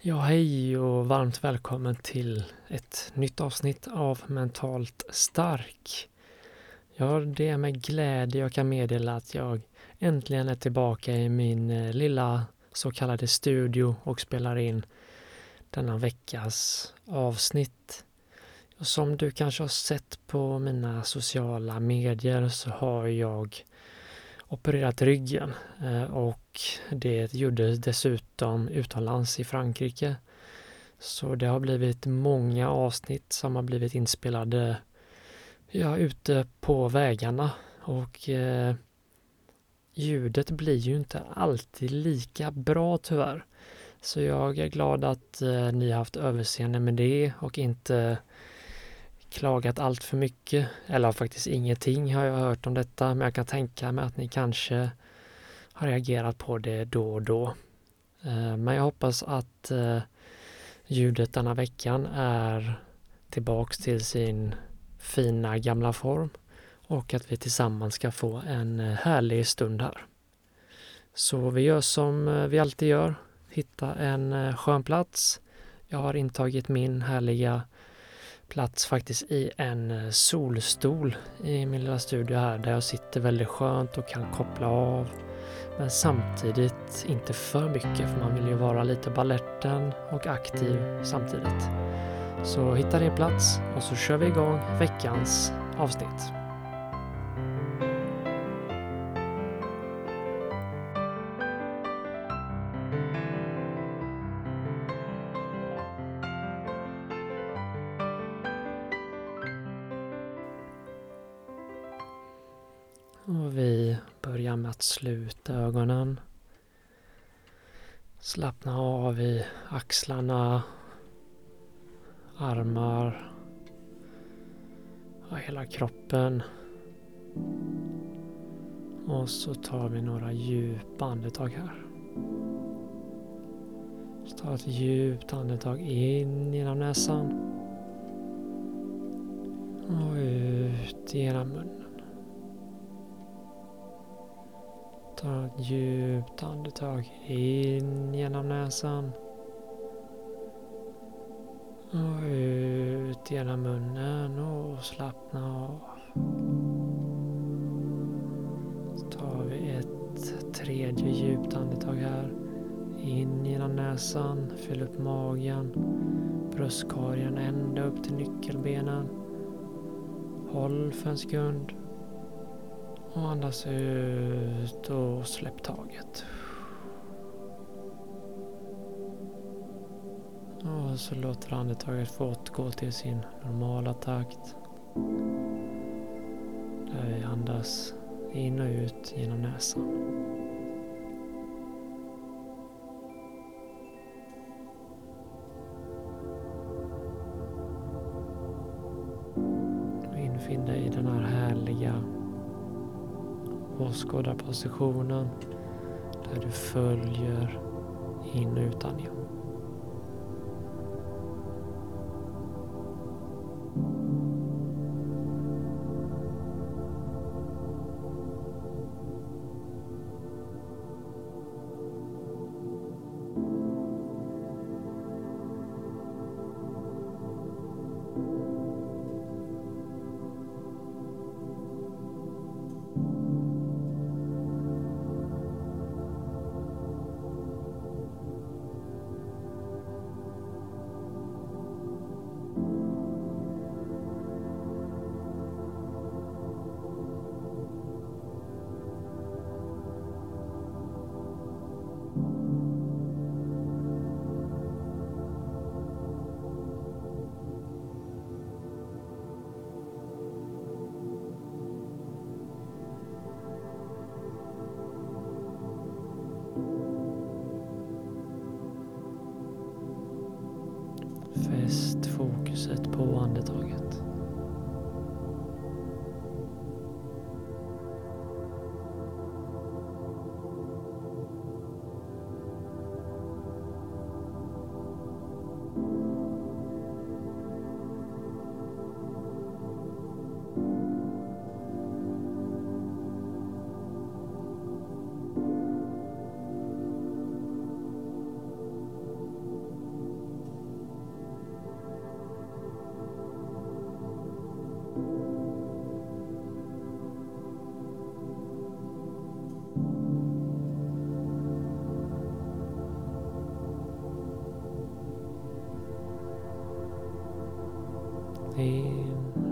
Ja, hej och varmt välkommen till ett nytt avsnitt av Mentalt stark. Ja, det är med glädje jag kan meddela att jag äntligen är tillbaka i min eh, lilla så kallade studio och spelar in denna veckas avsnitt. Som du kanske har sett på mina sociala medier så har jag opererat ryggen eh, och det gjordes dessutom utomlands i Frankrike. Så det har blivit många avsnitt som har blivit inspelade ja, ute på vägarna och eh, ljudet blir ju inte alltid lika bra tyvärr. Så jag är glad att eh, ni har haft överseende med det och inte klagat allt för mycket, eller faktiskt ingenting har jag hört om detta, men jag kan tänka mig att ni kanske har reagerat på det då och då. Eh, men jag hoppas att eh, ljudet denna veckan är tillbaks till sin fina gamla form och att vi tillsammans ska få en eh, härlig stund här. Så vi gör som vi alltid gör, hitta en skön plats. Jag har intagit min härliga plats faktiskt i en eh, solstol i min lilla studio här där jag sitter väldigt skönt och kan koppla av. Men samtidigt inte för mycket för man vill ju vara lite balletten och aktiv samtidigt. Så hitta din plats och så kör vi igång veckans avsnitt. Och vi börjar med att sluta ögonen. Slappna av i axlarna, armar, och hela kroppen. Och så tar vi några djupa andetag här. Så ta ett djupt andetag in genom näsan. Och ut genom munnen. Ta ett djupt andetag in genom näsan. Och ut genom munnen och slappna av. Så tar vi ett tredje djupt andetag här. In genom näsan, fyll upp magen, bröstkorgen ända upp till nyckelbenen. Håll för en sekund. Och andas ut och släpp taget. Och så låter andetaget få återgå till sin normala takt. Där vi andas in och ut genom näsan. Åskådarpositionen där du följer in och utandning. Fäst fokuset på andetaget. In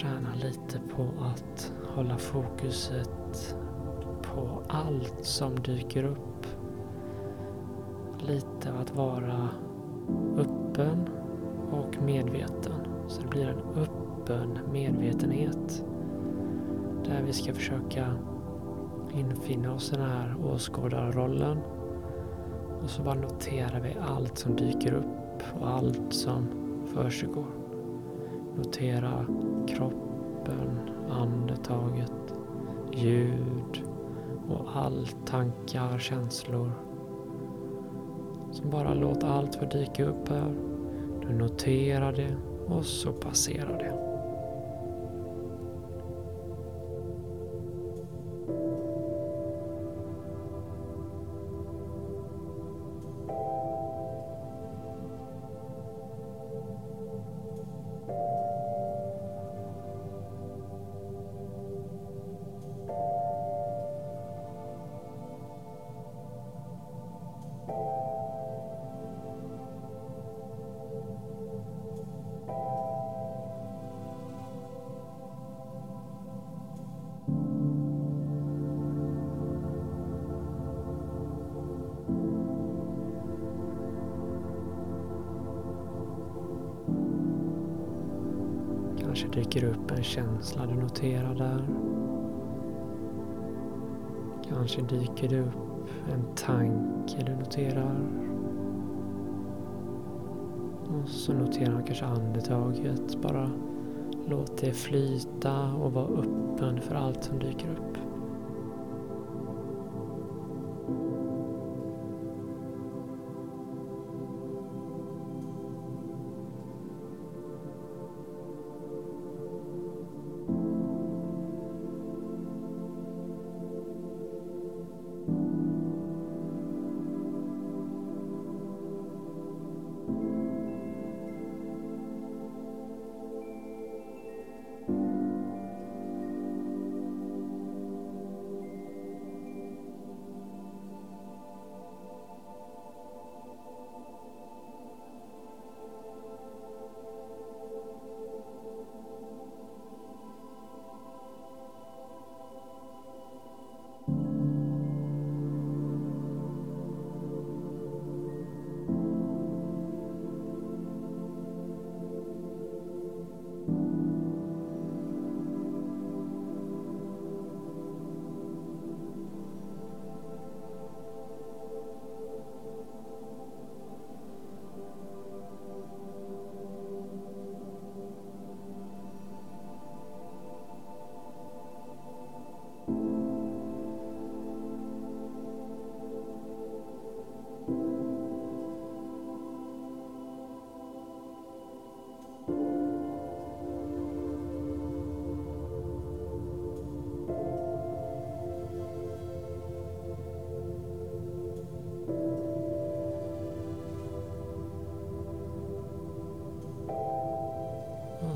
träna lite på att hålla fokuset på allt som dyker upp. Lite av att vara öppen och medveten. Så det blir en öppen medvetenhet. Där vi ska försöka infinna oss i den här åskådarrollen. Och så bara noterar vi allt som dyker upp och allt som försiggår. Notera kroppen, andetaget, ljud och allt tankar, känslor. Så bara låt allt få dyka upp här. Du noterar det och så passerar det. Kanske dyker upp en känsla du noterar där. Kanske dyker det upp en tanke du noterar. Och så noterar du kanske andetaget. Bara låt det flyta och var öppen för allt som dyker upp.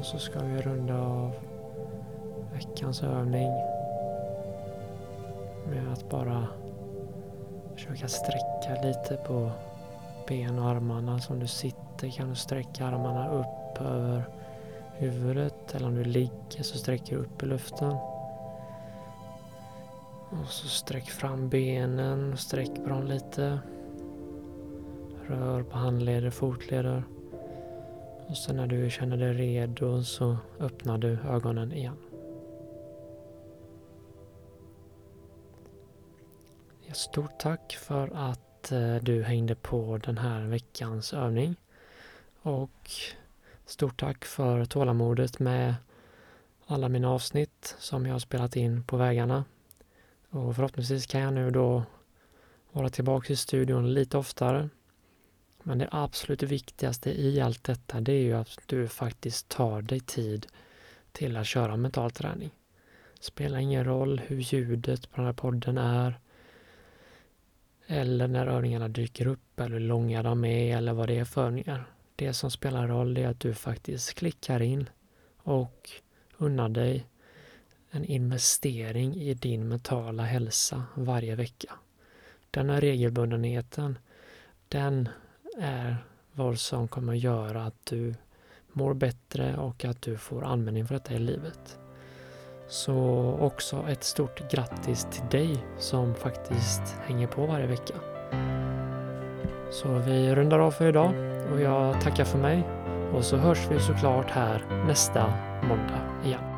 Och så ska vi runda av veckans övning med att bara försöka sträcka lite på ben och armarna. Så om du sitter kan du sträcka armarna upp över huvudet eller om du ligger så sträcker du upp i luften. Och så sträck fram benen och sträck på dem lite. Rör på handleder, fotleder. Och sen när du känner dig redo så öppnar du ögonen igen. Stort tack för att eh, du hängde på den här veckans övning. Och stort tack för tålamodet med alla mina avsnitt som jag har spelat in på vägarna. Och förhoppningsvis kan jag nu då vara tillbaka i studion lite oftare. Men det absolut viktigaste i allt detta det är ju att du faktiskt tar dig tid till att köra mental träning. Spelar ingen roll hur ljudet på den här podden är eller när övningarna dyker upp eller hur långa de är eller vad det är för övningar. Det som spelar roll är att du faktiskt klickar in och unnar dig en investering i din mentala hälsa varje vecka. Den här regelbundenheten, den är vad som kommer göra att du mår bättre och att du får användning för detta i livet. Så också ett stort grattis till dig som faktiskt hänger på varje vecka. Så vi rundar av för idag och jag tackar för mig och så hörs vi såklart här nästa måndag igen.